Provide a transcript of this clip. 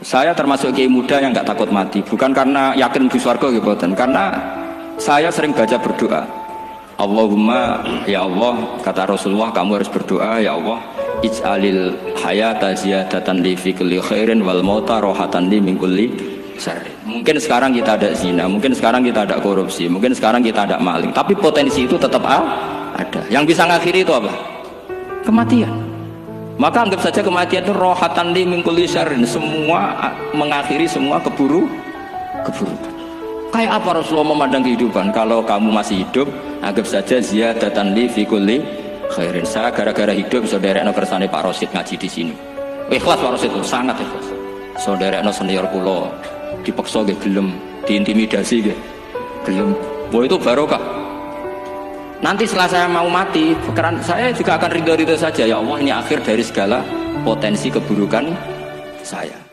Saya termasuk kiai muda yang nggak takut mati, bukan karena yakin di surga gitu, karena saya sering baca berdoa. Allahumma ya Allah kata Rasulullah kamu harus berdoa ya Allah ij'alil hayata ziyadatan li fi kulli khairin wal mauta rohatan li min kulli. Mungkin sekarang kita ada zina, mungkin sekarang kita ada korupsi, mungkin sekarang kita ada maling, tapi potensi itu tetap ada. Yang bisa ngakhiri itu apa? Kematian. Maka anggap saja kematian itu rohatan li mingkuli syarin. Semua mengakhiri semua keburu keburukan. Kayak apa Rasulullah memandang kehidupan? Kalau kamu masih hidup, anggap saja ziyadatan li fi kulli khairin. Saya gara-gara hidup saudara no kersane Pak Rosid ngaji di sini. Ikhlas Pak Rosid itu sangat ikhlas. Saudara no senior pulau dipaksa ge gelem, diintimidasi ge gelem. Wah itu barokah. Nanti setelah saya mau mati, pikiran saya juga akan ridho-ridho saja. Ya Allah, ini akhir dari segala potensi keburukan saya.